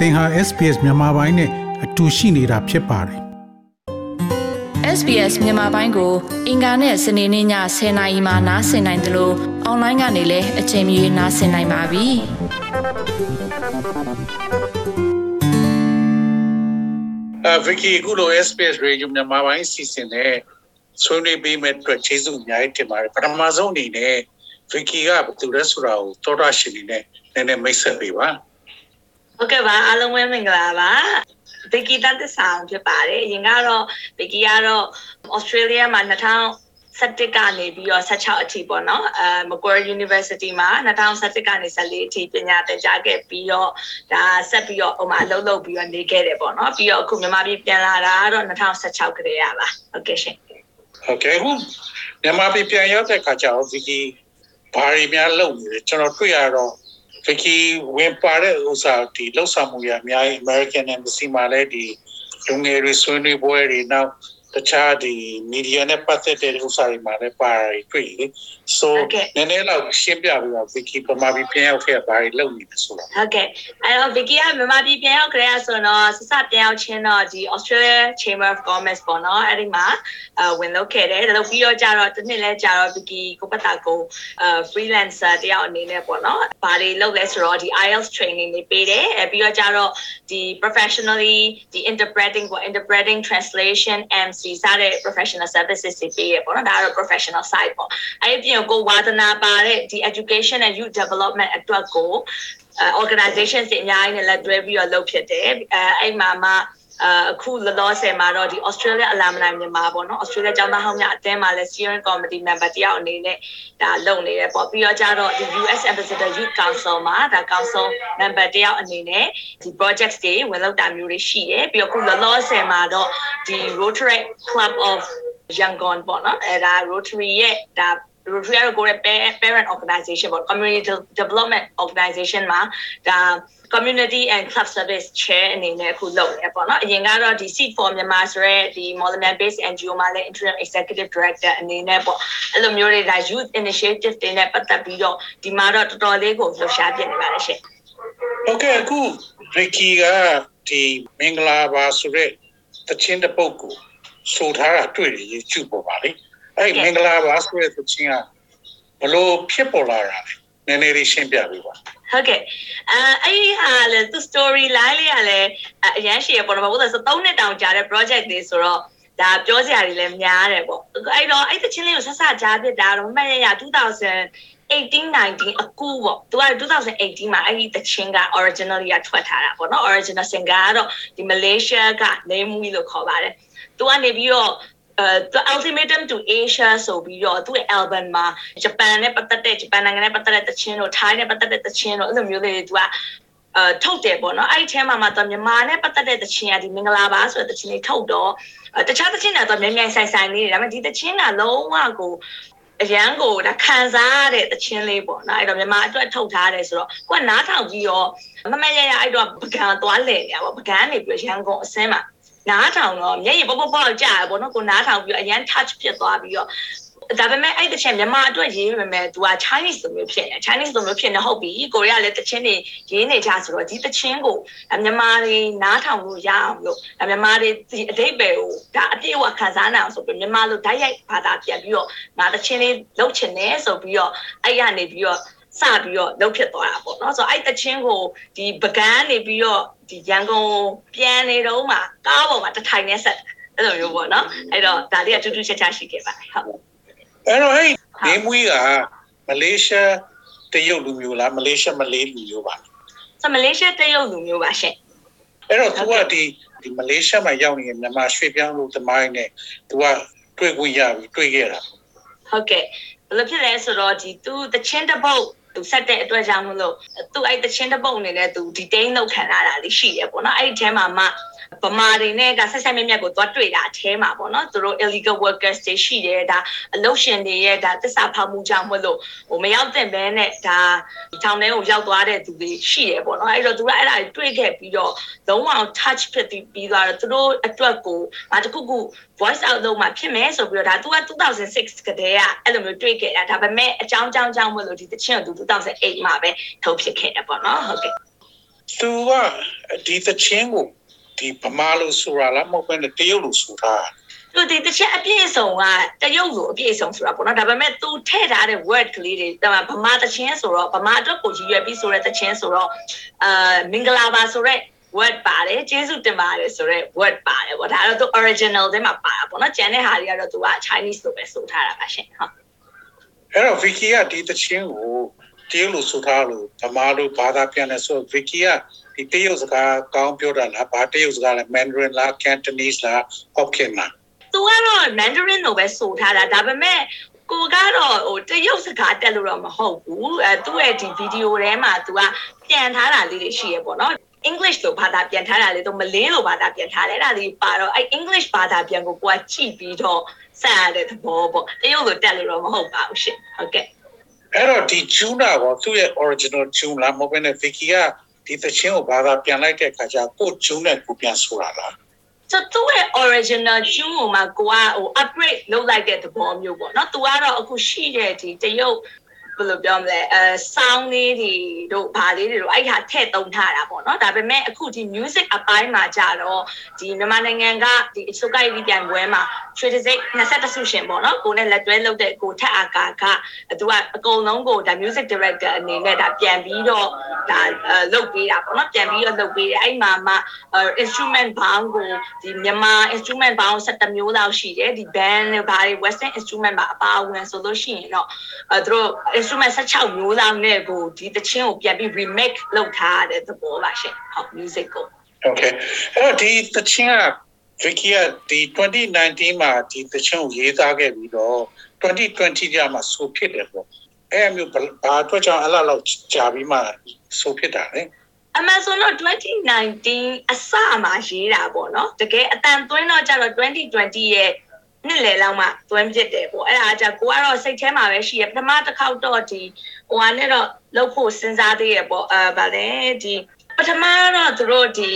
သင်ဟာ SPS မြန်မာပိုင်းနဲ့အတူရှိနေတာဖြစ်ပါတယ် SBS မြန်မာပိုင်းကို အင်ကာနဲ့စနေနေ့ည10:00နာရီမှနားဆင်နိုင်တယ်လို့အွန်လိုင်းကနေလည်းအချိန်မီနားဆင်နိုင်ပါပြီ။။အဲဗီကီအခုလို SPS Radio မြန်မာပိုင်းစီစဉ်နဲ့ဆွေးနွေးပေးမဲ့အတွက်ကျေးဇူးအများကြီးတင်ပါတယ်။ပထမဆုံးအနေနဲ့ဗီကီကဘယ်သူလဲဆိုတာကိုသောတာရှင်နေနဲ့နည်းနည်းမိတ်ဆက်ပေးပါ ဟုတ်ကဲ့ပါအားလုံးပဲမင်္ဂလာပါဘီကီတန်တဆောင်ဖြစ်ပါတယ်အရင်ကတော့ဘီကီကတော့ဩစတြေးလျမှာ2017ကနေပြီးတော့16အထိပေါ့နော်အဲ Macquarie University မှာ2017ကနေ14အထိပညာသင်ကြားခဲ့ပြီးတော့ဒါဆက်ပြီးတော့ဟိုမှာအလုပ်လုပ်ပြီးတော့နေခဲ့တယ်ပေါ့နော်ပြီးတော့အခုမြန်မာပြည်ပြန်လာတာကတော့2016ကတည်းကပါဟုတ်ကဲ့ရှင်။ဟုတ်ကဲ့အခုမြန်မာပြည်ပြန်ရောက်တဲ့ခါကျတော့ဗီကီဘာတွေများလုပ်နေလဲကျွန်တော်တွေ့ရတော့ ဗီကီဝင်ပါတဲ့ဥစ္စာဒီလှုပ်ဆောင်မှုရအများကြီး American Embassy မှာလည်းဒီလူငယ်တွေဆွေးနွေးပွဲတွေနောက် တခြားဒီမီဒီယာနဲ့ပတ်သက်တဲ့ဥစ္စာတွေမှာလည်းပါတယ်တွေ့လေ။ so နည်းနည်းတော့ရှင်းပြပြီးတော့ဗီကီပမာပြီးပြန်ရောက်ခဲ့ဘာတွေလုပ်နေလဲဆိုတာဟုတ်ကဲ့အဲ့တော့ Vicky ကမြန်မာပြည်ပြန်ရောက်ကြရဆိုတော့စစပြန်ရောက်ချင်းတော့ဒီ Australia Chamber of Commerce ပေါ့နော်အဲ့ဒီမှာအဝင်လုပ်ခဲ့တယ်ဒါလို့ပြီးတော့ကြတော့တစ်နှစ်လဲကြတော့ Vicky ကိုပတ်တာကိုအ freelancer တယောက်အနေနဲ့ပေါ့နော်ဘာတွေလုပ်လဲဆိုတော့ဒီ IELTS training တွေပေးတယ်အဲပြီးတော့ကြတော့ဒီ professionally ဒီ interpreting ပေါ့ interpreting translation MC စတဲ့ professional services တွေပေးရပေါ့နော်ဒါကတော့ professional side ပေါ့အဲ့ဒီပြင်ကိုဝါသနာပါတဲ့ဒီ education and youth development အတွက်ကို organization တွေအများကြီးနဲ့လက်တွဲပြီးတော့လုပ်ဖြစ်တယ်အဲအဲ့မှာမှ အခုလောလောဆယ်မှာတော့ဒီ Australia Alumni မြန်မာပေါ့နော် Australia ကျောင်းသားဟောင်းများအသင်းမှာလည်း steering committee member တယောက်အနေနဲ့ဒါလုပ်နေတယ်ပေါ့ပြီးတော့ကြတော့ဒီ US Ambassador Youth Council မှာဒါ council member တယောက်အနေနဲ့ဒီ projects တွေဝင်လုပ်တာမျိုးတွေရှိတယ်ပြီးတော့အခုလောလောဆယ်မှာတော့ဒီ Rotary Club of Yangon ပေါ့နော်အဲဒါ Rotary ရဲ့ဒါ Rotary ကတော့ကိုယ့်ရဲ့ parent organization ပေါ့ community development organization မှာဒါ community and club service chair အနေနဲ့အခုလုပ်နေပေါ့နော်အရင်ကတော့ဒီ seat for Myanmar ဆိုရဲဒီ Moleman based NGO မှာလည်း interim executive director အနေနဲ့ပေါ့အဲ့လိုမျိုးတွေဒါ youth initiative တွေနဲ့ပတ်သက်ပြီးတော့ဒီမှာတော့တော်တော်လေးကိုလှူရှားပြနေပါတယ်ရှင်။ဟုတ်ကဲ့အခုဗီကီကဒီမင်္ဂလာပါဆိုတဲ့တခြင်းတစ်ပုတ်ကိုဆိုထားတာတွေ့ရ YouTube ပေါ်ပါလေ။ အဲ့မင်္ဂလာပါဆိုတဲ့တခြင်းကဘလို့ဖြစ်ပေါ်လာတာလဲနည်းနည်းလေးရှင်းပြပေးပါဟုတ်ကဲ့အဲအဲ့ဒီဟာလေသူ story line လေးကလည်းအရန်ရှည်ပေါ့နော်ဘာလို့လဲဆိုတော့3နှစ်တောင်ကြာတဲ့ project လေးဆိုတော့ဒါပြောစရာတွေလည်းများတယ်ပေါ့အဲ့တော့အဲ့တချင်းလေးကိုဆက်ဆက်ကြားဖြစ်တာတော့မမရရ2018 19အကူပေါ့သူက2018မှာအဲ့ဒီတချင်းက originally ကထွက်ထားတာပေါ့နော် original singer ကတော့ဒီ Malaysia က name we လို့ခေါ်ပါတယ်သူကနေပြီးတော့ အဲ the ultimatum to asia ဆိုပြီးတော့သူ့ရဲ့ album မှာဂျပန်နဲ့ပတ်သက်တဲ့ဂျပန်နိုင်ငံနဲ့ပတ်သက်တဲ့တခြင်းတို့ထိုင်းနဲ့ပတ်သက်တဲ့တခြင်းတို့အဲ့လိုမျိုးလေးတွေသူကအဲထုတ်တယ်ပေါ့နော်အဲ့ဒီထဲမှာမှတော့မြန်မာနဲ့ပတ်သက်တဲ့တခြင်းကဒီမင်္ဂလာပါဆိုတဲ့တခြင်းလေးထုတ်တော့တခြားတခြင်းတွေတော့မြန်မြန်ဆိုင်ဆိုင်လေးတွေဒါပေမဲ့ဒီတခြင်းကလုံးဝကိုအရန်ကိုဒါခံစားရတဲ့တခြင်းလေးပေါ့နော်အဲ့တော့မြန်မာအတွက်ထုတ်ထားတယ်ဆိုတော့ကိုကနားထောင်ပြီးတော့မမရရအဲ့တော့ပကံသွားလဲနေရပါပကံနေပြီးရန်ကုန်အစင်းမှာ နားထောင်တော့မျက်ရည်ပေါပေါပေါကြာရပေါ့နော်ကိုနားထောင်ပြီးတော့အရန် touch ဖြစ်သွားပြီးတော့ဒါပေမဲ့အဲ့တချင်မြန်မာအတွက်ရေးပေမဲ့ तू က Chinese လိုမျိုးဖြစ်နေ Chinese လိုမျိုးဖြစ်နေဟုတ်ပြီကိုရီးယားလည်းတချင်းတွေရေးနေကြဆိုတော့ဒီတချင်းကိုမြန်မာတွေနားထောင်လို့ရအောင်လို့မြန်မာတွေဒီအတိတ်ပဲကိုဒါအပြည့်အဝခံစားနိုင်အောင်ဆိုပြီးမြန်မာလိုဓာတ်ရိုက်ဘာသာပြန်ပြီးတော့ငါတချင်းလေးလုပ်ချင်တယ်ဆိုပြီးတော့အဲ့ရနေပြီးတော့ စပြီးတော့လှုပ်ဖြစ်သွားတာပေါ့နော်ဆိုတော့အဲ့တချင်းကိုဒီပကန်းနေပြီးတော့ဒီရန်ကုန်ပြန်နေတော့မှကားပေါ်မှာတထိုင်နဲ့ဆက်အဲ့လိုမျိုးပေါ့နော်အဲ့တော့ဒါလေးကတူတူချာချာရှိခဲ့ပါတယ်ဟုတ်အဲ့တော့ဟဲ့နေမွေးကမလေးရှားတရုတ်လူမျိုးလားမလေးရှားမလေးလူမျိုးပါဆိုမလေးရှားတရုတ်လူမျိုးပါရှင်အဲ့တော့ तू ကဒီဒီမလေးရှားမှာရောက်နေတဲ့မြန်မာရွှေ့ပြောင်းလူသမိုင်းနဲ့ तू ကတွေ့ခွင့်ရပြီတွေ့ခဲ့တာဟုတ်ကဲ့ဘယ်လိုဖြစ်လဲဆိုတော့ဒီသူတချင်းတစ်ပုတ် သူဆက်တဲ့အတွက်ကြောင့်မလို့သူအဲ့တချင်းတစ်ပုတ်အနေနဲ့သူ detain လုပ်ခံရတာလေးရှိရပေါ့နော်အဲ့ဒီထဲမှာမှ ဗမာတွေနဲ့ကဆက်ဆက်မြက်မြက်ကိုသွားတွေ့တာအแทမှာပေါ့နော်သူတို့ illegal workers တွေရှိတယ်ဒါအလုပ်ရှင်တွေရဲ့ဒါသစ္စာဖောက်မှုကြောင့်မလို့ဟိုမရောက်တဲ့ဘဲနဲ့ဒါထောင်ထဲကိုရောက်သွားတဲ့သူတွေရှိတယ်ပေါ့နော်အဲ့တော့သူကအဲ့ဒါတွေတွေ့ခဲ့ပြီးတော့လုံးဝ touch ဖြစ်ပြီးပြီးသွားတော့သူတို့အတွက်ကိုငါတခုခု voice out လုပ်မှဖြစ်မယ်ဆိုပြီးတော့ဒါ तू က2006ကတည်းကအဲ့လိုမျိုးတွေ့ခဲ့တာဒါပေမဲ့အကြောင်းကြောင်းကြောင့်မလို့ဒီတချင်းကို तू 2008မှာပဲထုတ်ဖြစ်ခဲ့တယ်ပေါ့နော်ဟုတ်ကဲ့ သူကဒီသချင်းကို ဒီဗမာလို့ဆိုတာလားမဟုတ်ဘဲနဲ့တရုတ်လို့ဆိုတာသူဒီတစ်ချက်အပြည့်အစုံကတရုတ်လိုအပြည့်အစုံဆိုတာပေါ့နော်ဒါပေမဲ့သူထည့်ထားတဲ့ word ကလေးတွေဒါဗမာတချင်းဆိုတော့ဗမာအတွက်ကိုရည်ရွယ်ပြီးဆိုတဲ့တချင်းဆိုတော့အာမင်္ဂလာပါဆိုတဲ့ word ပါတယ်ကျေးဇူးတင်ပါတယ်ဆိုတော့ word ပါတယ်ပေါ့ဒါတော့သူ original ထဲမှာပါတာပေါ့နော်ကျန်တဲ့ဟာတွေကတော့သူက Chinese ဆိုပဲဆိုထားတာပါရှင်ဟုတ်အဲ့တော့ Vicky ကဒီတချင်းကိုတရုတ်လိုဆိုထားလို့ဗမာလိုဘာသာပြန်လဲဆိုတော့ Vicky က ဒီတရုတ်စကားကောင်းပြောတာလားဘာတရုတ်စကားလဲ Mandarin လား Cantonese လား Hokkien လားသူကတော့ Mandarin လိုပဲဆိုထားတာဒါပေမဲ့ကိုကတော့ဟိုတရုတ်စကားတက်လို့တော့မဟုတ်ဘူးအဲသူ့ရဲ့ဒီဗီဒီယိုထဲမှာ तू ကပြန်ထားတာလေးတွေရှိရပေါ့နော် English လိုဘာသာပြန်ထားတာလေတော့မလင်းလိုဘာသာပြန်ထားတယ်အဲ့ဒါလေးပါတော့အဲ့ English ဘာသာပြန်ကိုကိုကကြည့်ပြီးတော့ဆက်ရတဲ့သဘောပေါ့တရုတ်လိုတက်လို့တော့မဟုတ်ပါဘူးရှင်ဟုတ်ကဲ့အဲ့တော့ဒီ Juna ကသူ့ရဲ့ original June လားမဟုတ်ဘဲနဲ့ Vicky က ဒီသချင်းကိုဘာသာပြန်လိုက်တဲ့အခါကျကို June နဲ့ကိုပြန်ဆိုတာလားဆိုသူ့ရဲ့ original tune ကိုမှကိုကဟို upgrade လုပ်လိုက်တဲ့သဘောမျိုးပေါ့နော်။ तू ကတော့အခုရှိတဲ့ဒီတရုတ် ဘယ်လိုပြောမလဲအဲ sound လေးတွေတို့ဘာလေးတွေတို့အဲ့ဟာထည့်သုံးထားတာပေါ့နော်။ဒါပေမဲ့အခုဒီ music အပိုင်းမှာကြတော့ဒီမြန်မာနိုင်ငံကဒီအစိုးရရေးပြိုင်ပွဲမှာ trade sick 21ဆုရှင်ပေါ့နော်။ကိုနဲ့လက်တွဲလုပ်တဲ့ကိုထက်အာကာကသူကအကုန်လုံးကိုဒါ music director အနေနဲ့ဒါပြန်ပြီးတော့ဒါလုပ်ပေးတာပေါ့နော်။ပြန်ပြီးတော့လုပ်ပေးတယ်အဲ့မှာမှ instrument ဘောင်းကိုဒီမြန်မာ instrument ဘောင်း7မျိုးလောက်ရှိတယ်ဒီ band တွေဘာတွေ western instrument ပါအပါအဝင်ဆိုလို့ရှိရင်တော့အဲသူတို့ instrument 16မျိုးလောက်နဲ့ကိုဒီတချင်းကိုပြန်ပြီး remake လုပ်ထားတဲ့သဘောပါရှင်ဟုတ် music ကို Okay အဲ့တော့ဒီသချင်းက Vicky ကဒီ2019မှာဒီသချင်းကိုရေးသားခဲ့ပြီးတော့2020ကျမှဆိုဖြစ်တယ်ပေါ့အဲ့အမျိုးဘာအတွက်ကြောင့်အဲ့လောက်ကြာပြီးမှဆိုဖြစ်တာလဲ Amazon တော့2019အစမှာရေးတာပေါ့နော်တကယ်အတန်သွင်းတော့ကျတော့2020ရဲ့ နှစ်လယ်လောက်မှသွင်းဖြစ်တယ်ပေါ့အဲ့ဒါကြကိုကတော့စိတ်ထဲမှာပဲရှိရပထမတစ်ခေါက်တော့ဒီဟိုဟာနဲ့တော့လှုပ်ဖို့စဉ်းစားသေးရပေါ့အဲဗာလဲဒီပထမတော့သူတို့ဒီ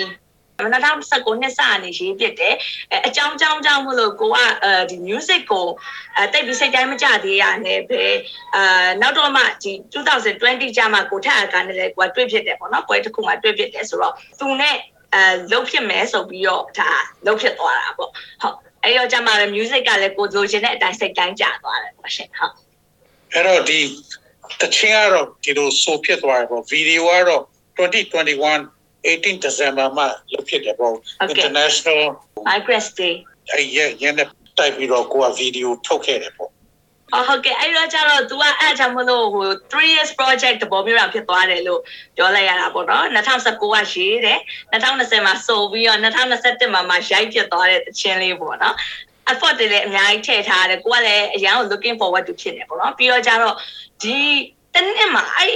2019နှစ်စနေရေးပြတယ်အဲအကြောင်းကြောင်းကြောင်းမလို့ကိုကအဲဒီ music ကိုအဲတိတ်ပြီးစိတ်တိုင်းမကြသေးရနဲ့ပဲအာနောက်တော့မှဒီ2020ကျမှကိုထက်အကားနဲ့လည်းကိုကတွေ့ဖြစ်တယ်ပေါ့နော်ပွဲတစ်ခုမှတွေ့ဖြစ်တယ်ဆိုတော့သူနဲ့အဲလုတ်ဖြစ်မယ်ဆိုပြီးတော့ဒါလုတ်ဖြစ်သွားတာပေါ့ဟုတ် အဲ့တော့ကျမှလည်း music ကလည်းကိုလိုချင်တဲ့အတိုင်းစိတ်တိုင်းကြသွားတယ်ပေါ့ရှင်ဟုတ်အဲ့တော့ဒီတချင်းကတော့ဒီလိုဆိုဖြစ်သွားတယ်ပေါ့ဗီဒီယိုကတော့2021 18 December မှာလုပ်ဖြစ်တယ်ပေါ့ International migrant day အဲ့ရရတဲ့တိုက်ပြီးတော့ကိုကဗီဒီယိုထုတ်ခဲ့တယ်ပေါ့ အော်ဟုတ်ကဲ့အဲ့တော့ကျတော့ तू ကအဲ့ကြောင့်မလို့ဟို3 years project တပေါ်မျိုးတော့ဖြစ်သွားတယ်လို့ပြောလိုက်ရတာပေါ့နော်2019ကရေးတယ်2020မှာစုံပြီးတော့2021မှာမှရိုက်ဖြစ်သွားတဲ့တခြင်းလေးပေါ့နော် effort တွေလည်းအများကြီးထည့်ထားတယ်ကိုကလည်းအရန်ကို looking forward to ဖြစ်နေပေါ့နော်ပြီးတော့ကျတော့ဒီတနေ့မှာအဲ့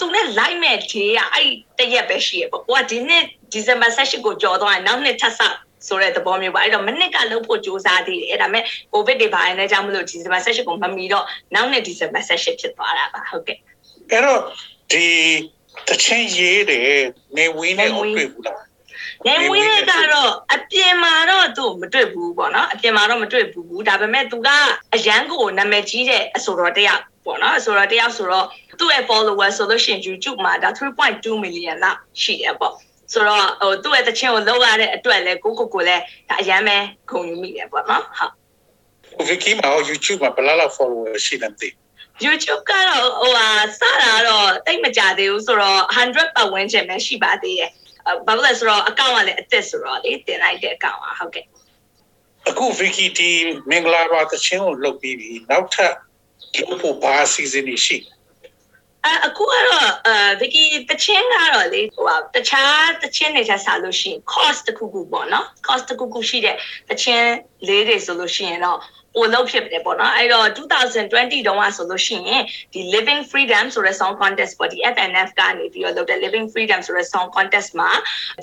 သူနဲ့ live မဲ့ day อ่ะအဲ့တရက်ပဲရှိရပေါ့ကိုကဒီနှစ် December 16ကိုကြော်သွားရင်နောက်နှစ်ထပ်ဆောက် ဆိုတဲ့သဘောမျိုးပါအဲ့တော့မနစ်ကလှုပ်ဖို့စူးစမ်းသေးတယ်အဲ့ဒါမဲ့ covid တွေပါနေကြမလို့ဒီဇင်ဘာ16ကိုမမီတော့နောက်နှစ်ဒီဇင်ဘာ16ဖြစ်သွားတာပါဟုတ်ကဲ့အဲ့တော့ဒီတချင်းရေးတယ်နေဝင်းနဲ့တွေ့ဘူးလားနေဝင်းလေးကတော့အပြင်မှာတော့သူ့မတွေ့ဘူးပေါ့နော်အပြင်မှာတော့မတွေ့ဘူးဒါပေမဲ့သူကအရန်ကိုနာမည်ကြီးတဲ့အဆိုတော်တယောက်ပေါ့နော်အဆိုတော်တယောက်ဆိုတော့သူ့ရဲ့ follower ဆိုလို့ရှိရင် YouTube မှာဒါ3.2 million လောက်ရှိတယ်ပေါ့ ဆိုတော့ဟိုသူ့ရဲ့တခြင်းကိုလောက်ရတဲ့အတွက်လဲကိုကိုကိုလည်းဒါအရန်ပဲဂုဏ်ယူမိတယ်ပေါ့နော်ဟုတ်ဗီကီမှာ YouTube မှာဘယ်လောက် follower ရှိတယ်သိ YouTube ကတော့ဟိုဟာစတာတော့တိတ်မကြသေးဘူးဆိုတော့100ပတ်ဝန်းကျင်ပဲရှိပါသေးတယ်။ဘာလို့လဲဆိုတော့အကောင့်ကလည်းအသက်ဆိုတော့လေတင်လိုက်တဲ့အကောင့်ပါဟုတ်ကဲ့အခုဗီကီဒီမင်္ဂလာပါတချင်းကိုလုပ်ပြီးပြီနောက်ထပ်လုပ်ဖို့ဘာ season ရှိ။ အအခုကတော့အဲဗီကီတချင်းကတော့လေဟိုဟာတခြားတချင်းတွေချက်စားလို့ရှိရင် cost တစ်ခုခုပေါ့နော် cost တစ်ခုခုရှိတဲ့တချင်းလေးတွေဆိုလို့ရှိရင်တော့ ပိုလောက်ဖြစ်တယ်ပေါ့နော်အဲ့တော့2020တုန်းကဆိုလို့ရှိရင်ဒီ living freedom ဆိုတဲ့ song contest ပေါ့ဒီ FNF ကနေပြီးတော့လုပ်တဲ့ living freedom ဆိုတဲ့ song contest မှာ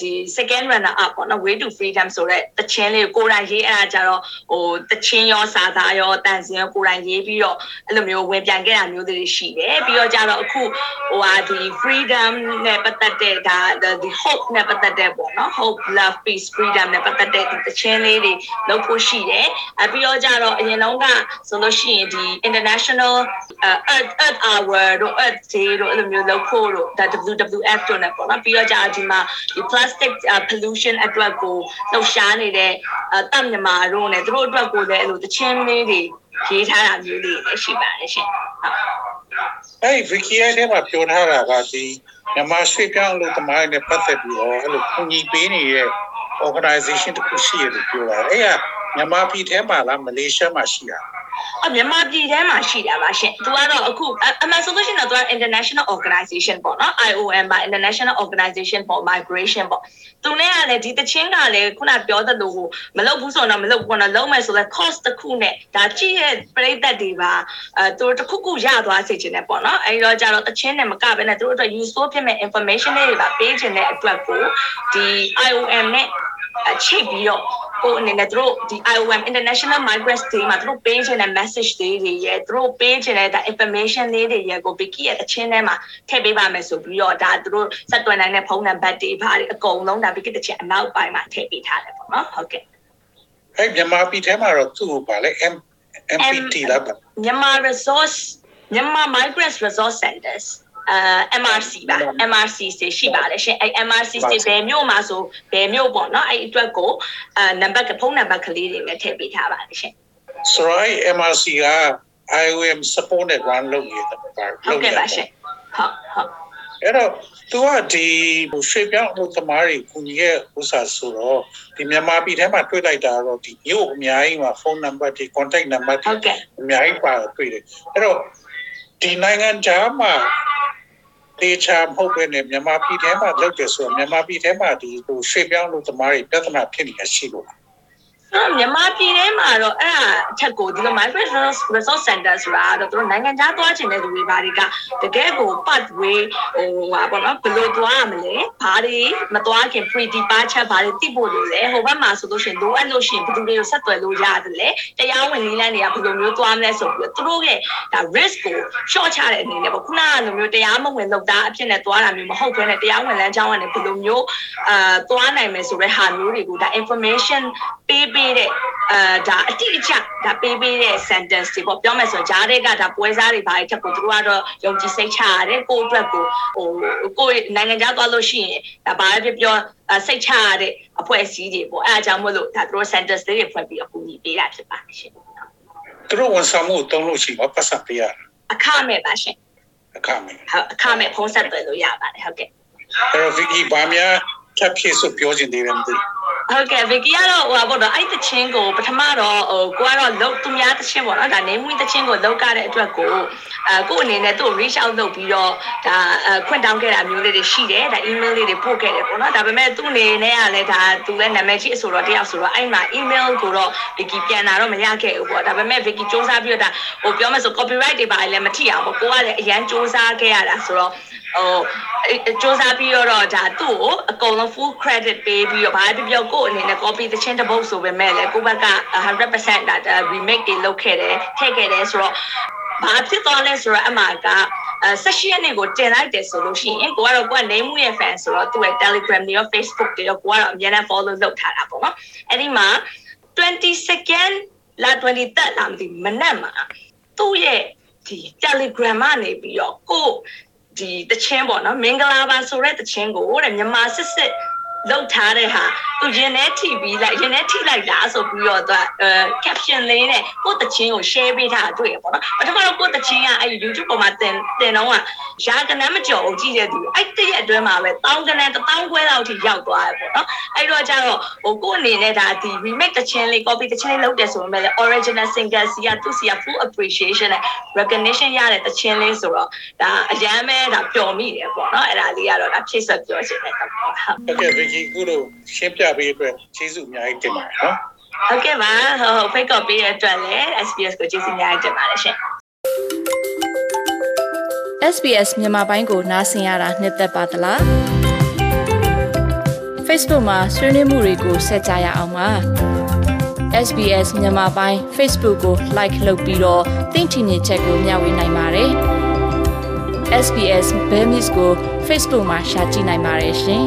ဒီ second runner up ပေါ့နော် way to freedom ဆိုတဲ့တခြင်းလေးကိုကိုယ်တိုင်ရေးအဲ့ဒါကြတော့ဟိုတခြင်းရောစာသားရောတန်စင်ရောကိုယ်တိုင်ရေးပြီးတော့အဲ့လိုမျိုးဝင်ပြန်ခဲ့တာမျိုးတွေရှိတယ်ပြီးတော့ကြတော့အခုဟိုဟာဒီ freedom နဲ့ပတ်သက်တဲ့ဒါဒီ hope နဲ့ပတ်သက်တဲ့ပေါ့နော် hope love peace freedom နဲ့ပတ်သက်တဲ့ဒီတခြင်းလေးတွေလုပ်ဖို့ရှိတယ်အပြီးတော့ကြတော့အရင်တော့ကဆိုလို့ရှိရင်ဒီ international earth earth hour တို့ earth day တို့အဲ့လိုမျိုးလုပ်ဖို့တို့ဒါ WWF တို့ ਨੇ ပေါ့နော်ပြီးတော့ကြာဒီမှာဒီ plastic pollution အတွက်ကိုလှုပ်ရှားနေတဲ့တပ်မြန်မာတို့ ਨੇ သူတို့အတွက်ကိုလည်းအဲ့လိုတချင်းလေးတွေရေးထားတာမျိုးလေးလည်းရှိပါတယ်ရှင်ဟုတ်အဲ့ Vicky ရဲ့ထဲမှာပြောထားတာကဒီမြန်မာရွှေ့ပြောင်းလို့တမိုင်းနဲ့ပတ်သက်ပြီးတော့အဲ့လိုခုညီပေးနေတဲ့ organization တခုရှိရလို့ပြောတာအဲ့က မြန်မာပြည်ထဲမှာလားမလေးရှားမှာရှိတာအမြန်မာပြည်ထဲမှာရှိတာပါရှင်။သူကတော့အခုအမှန်ဆိုလို့ရှိရင်တော့သူက international organization ပေါ့နော် IOM ပါ international organization for migration ပေါ့။သူနဲ့ကလည်းဒီတချင်းကလည်းခုနပြောသလိုမလုပ်ဘူးဆိုတော့မလုပ်ဘူးနော်လုံးမယ်ဆိုတော့ cost တစ်ခုနဲ့ဒါကြည့်ရဲ့ပြည်သက်တွေပါအဲသူတို့တစ်ခုခုရသွားစေချင်တယ်ပေါ့နော်။အဲဒီတော့ကြတော့တချင်းနဲ့မကဘဲနဲ့သူတို့အတွက် useful ဖြစ်မဲ့ information တွေပါပေးချင်တဲ့အတွက်ကိုဒီ IOM နဲ့ ချိတ်ပြီးတော့ကိုအနေနဲ့သူတို့ဒီ IOM International Migrants Day မှာသူတို့ပေးချင်တဲ့ message တွေတွေရဲ့သူတို့ပေးချင်တဲ့ information လေးတွေရဲ့ကို Vicky ရဲ့အချင်းထဲမှာထည့်ပေးပါမယ်ဆိုပြီးတော့ဒါသူတို့စက်တွယ်နိုင်တဲ့ဖုန်းနံပါတ်တွေဘာတွေအကုန်လုံးဒါ Vicky တစ်ချက်အနောက်ပိုင်းမှာထည့်ပေးထားတယ်ပေါ့နော်ဟုတ်ကဲ့အဲ့မြန်မာပြည်ထဲမှာတော့သူ့ကိုဗာလဲ M MPT လားဗာမြန်မာ resource မြန်မာ migrants resource centers အဲ MRC ပါ MRC တွေရှိပါတယ်ရှင်အဲ MRC တွေဘယ်မြို့မှာဆိုဘယ်မြို့ပေါ့နော်အဲအတွက်ကိုအဲနံပါတ်ဖုန်းနံပါတ်ကလေးတွေနဲ့ထည့်ပေးထားပါတယ်ရှင်ဆိုတော့အဲ့ MRC က IOM support နဲ့ run လုပ်နေတယ်ဗာဟုတ်ကဲ့ပါရှင်ဟုတ်ဟုတ်အဲ့တော့သူကဒီရွှေပြောင်းလို့သမားတွေကူညီရဲ့ဥစ္စာဆိုတော့ဒီမြန်မာပြည်ထဲမှာတွေ့လိုက်တာတော့ဒီမြို့အများကြီးမှာဖုန်းနံပါတ်တွေ contact နံပါတ်တွေဟုတ်ကဲ့အများကြီးပါတွေ့တယ်အဲ့တော့ဒီနိုင်ငံခြားမှာ တေချာမဟုတ်ပဲနဲ့မြန်မာပြည်ထဲမှာလုပ်တယ်ဆိုတော့မြန်မာပြည်ထဲမှာဒီဟိုရွှေပြောင်းလို့သမားတွေပြဿနာဖြစ်နေတာရှိလို့လားအဲ့ မြန်မာပြည်ထဲမှာတော့အဲ့ဒါအချက်ကိုဒီလို migrant resource center ဆိုတာတော့သူတို့နိုင်ငံခြားသွားချင်တဲ့လူတွေဘာတွေကတကယ်ကို pathway ဟိုဟာပေါ့နော်ဘယ်လိုသွားရမလဲဘာတွေမသွားခင် pre departure ဘာတွေသိဖို့လိုလဲဟိုဘက်မှာဆိုလို့ရှိရင်လိုအပ်လို့ရှိရင်ဘယ်သူတွေကိုဆက်သွယ်လို့ရတယ်လဲတရားဝင်နည်းလမ်းတွေကဘယ်လိုမျိုးသွားမလဲဆိုပြီးတော့သူတို့ရဲ့ဒါ risk ကို short ချတဲ့အနေနဲ့ပေါ့ခုနကလိုမျိုးတရားမဝင်လောက်တာအဖြစ်နဲ့သွားတာမျိုးမဟုတ်ဘဲနဲ့တရားဝင်လမ်းကြောင်းကနေဘယ်လိုမျိုးအာသွားနိုင်မယ်ဆိုတဲ့ဟာမျိုးတွေကိုဒါ information ပေးပေးတဲ့အာဒါအတိအကျဒါပေးပေးတဲ့ sentence တွေပေါ့ပြောမယ်ဆိုရင်ဂျားတွေကဒါပွဲစားတွေဘာတွေချက်ကိုသူတို့ကတော့ယုံကြည်စိတ်ချရတယ်ကိုယ့်အတွက်ကိုဟိုကိုယ့်နိုင်ငံခြားသွားလို့ရှိရင်ဒါဘာပဲပြောပြောစိတ်ချရတဲ့အဖွဲ့အစည်းတွေပေါ့အဲအကြောင်းမို့လို့ဒါသူတို့ sentence တွေဖွင့်ပြီးအကူအညီပေးတာဖြစ်ပါတယ်ရှင်သူတို့ဝန်ဆောင်မှုကိုတုံးလို့ရှိရင်ပတ်စံပေးရတာအခမဲ့ပါရှင်အခမဲ့ဟုတ်အခမဲ့ဖုံးဆက်သွယ်လို့ရပါတယ်ဟုတ်ကဲ့အဲ့တော့ Vicky ဗာများချက်ဖြစ်ဆိုပြောချင်သေးတယ်မသိဘူး ဟုတ်ကဲ့ဗီကီကတော့ဟိုပါပေါ့နော်အဲ့တချင်းကိုပထမတော့ဟိုကိုကတော့လုံသူများတချင်းပေါ့နော်ဒါနေမွေးတချင်းကိုလောက်ကြတဲ့အတွက်ကိုအဲကို့အနေနဲ့သူ့ reach out လုပ်ပြီးတော့ဒါအခွင့်တောင်းခဲ့တာမျိုးလေးတွေရှိတယ်ဒါ email လေးတွေပို့ခဲ့တယ်ပေါ့နော်ဒါပေမဲ့သူ့အနေနဲ့ကလည်းဒါသူလည်းနာမည်ကြီးအဆိုတော့တယောက်ဆိုတော့အဲ့မှာ email ကိုတော့ဗီကီပြန်လာတော့မရခဲ့ဘူးပေါ့ဒါပေမဲ့ဗီကီစူးစမ်းပြီးတော့ဒါဟိုပြောမယ်ဆို copyright တွေပါလည်းမထိအောင်ပေါ့ကိုကလည်းအရန်စူးစမ်းခဲ့ရတာဆိုတော့ဟိုစူးစမ်းပြီးတော့ဒါသူ့ကိုအကုန်လုံး full credit ပေးပြီးတော့ဘာပဲပြောကို့အနေနဲ့ copy သချင်းတစ်ပုတ်ဆိုပေမဲ့လည်းကိုယ့်ဘက်က100%ဒါ remake တွေလုပ်ခဲ့တယ်ထည့်ခဲ့တယ်ဆိုတော့ဘာဖြစ်သွားလဲဆိုတော့အမှကအဲ16ရက်နေ့ကိုတင်လိုက်တယ်ဆိုလို့ရှိရင်ကိုကတော့ကိုက name ရဲ့ fan ဆိုတော့သူ့ရဲ့ Telegram တွေရော Facebook တွေရောကိုကတော့အများနဲ့ follow လုပ်ထားတာပေါ့နော်အဲ့ဒီမှာ20 second လာ20တက်လာမသိဘူးမနက်မှာသူ့ရဲ့ဒီ Telegram ကနေပြီးတော့ကိုဒီတချင်းပေါ့နော်မင်္ဂလာပါဆိုတဲ့တချင်းကိုတဲ့မြန်မာစစ်စစ် လောက်ထားတဲ့ဟာသူရင်ထဲထိပြီးလိုက်ရင်ထဲထိလိုက်တာဆိုပြီးတော့သူအဲ caption လေးနဲ့ကိုယ့်တချင်းကို share ပေးထားတာတွေ့ရပေါ့နော်ပထမတော့ကိုယ့်တချင်းကအဲ့ YouTube ပေါ်မှာတင်တင်တော့ကရာကနန်းမကျော်ဘူးကြည့်တဲ့သူအဲ့တရက်အတွင်းမှာပဲတောင်းကနန်းတောင်းခွဲလောက်ထိရောက်သွားတယ်ပေါ့နော်အဲ့တော့ကျတော့ဟိုကိုယ့်အနေနဲ့ဒါဒီ remake တချင်းလေး copy တချင်းလေးလုပ်တယ်ဆိုပေမဲ့လည်း original singer စီကသူစီက full appreciation နဲ့ recognition ရတဲ့တချင်းလေးဆိုတော့ဒါအရန်ပဲဒါပျော်မိတယ်ပေါ့နော်အဲ့ဒါလေးကတော့ဒါဖြည့်ဆွတ်ပြောချင်တယ်ပေါ့ဟုတ်ဟုတ်ကဲ့ Vicky ခုလိုရှင်းပြပေးအတွက်ကျေးဇူးအများကြီးတင်ပါတယ်နော်ဟုတ်ကဲ့ပါဟိုဖိတ်ကော်ပေးတဲ့အတွက်လည်း SPS ကိုကျေးဇူးများတင်ပါတယ်ရှင် SBS မြန်မာပိုင်းကိုနားဆင်ရတာနှစ်သက်ပါတလား Facebook မှာဆွေးနွေးမှုတွေကိုဆက်ကြရအောင်ပါ SBS မြန်မာပိုင်း Facebook ကို like လုပ်ပြီးတော့သင်ချင်တဲ့ချက်ကိုမျှဝေနိုင်ပါတယ် SBS Bemis ကို Facebook မှာ share ကြည့်နိုင်ပါတယ်ရှင်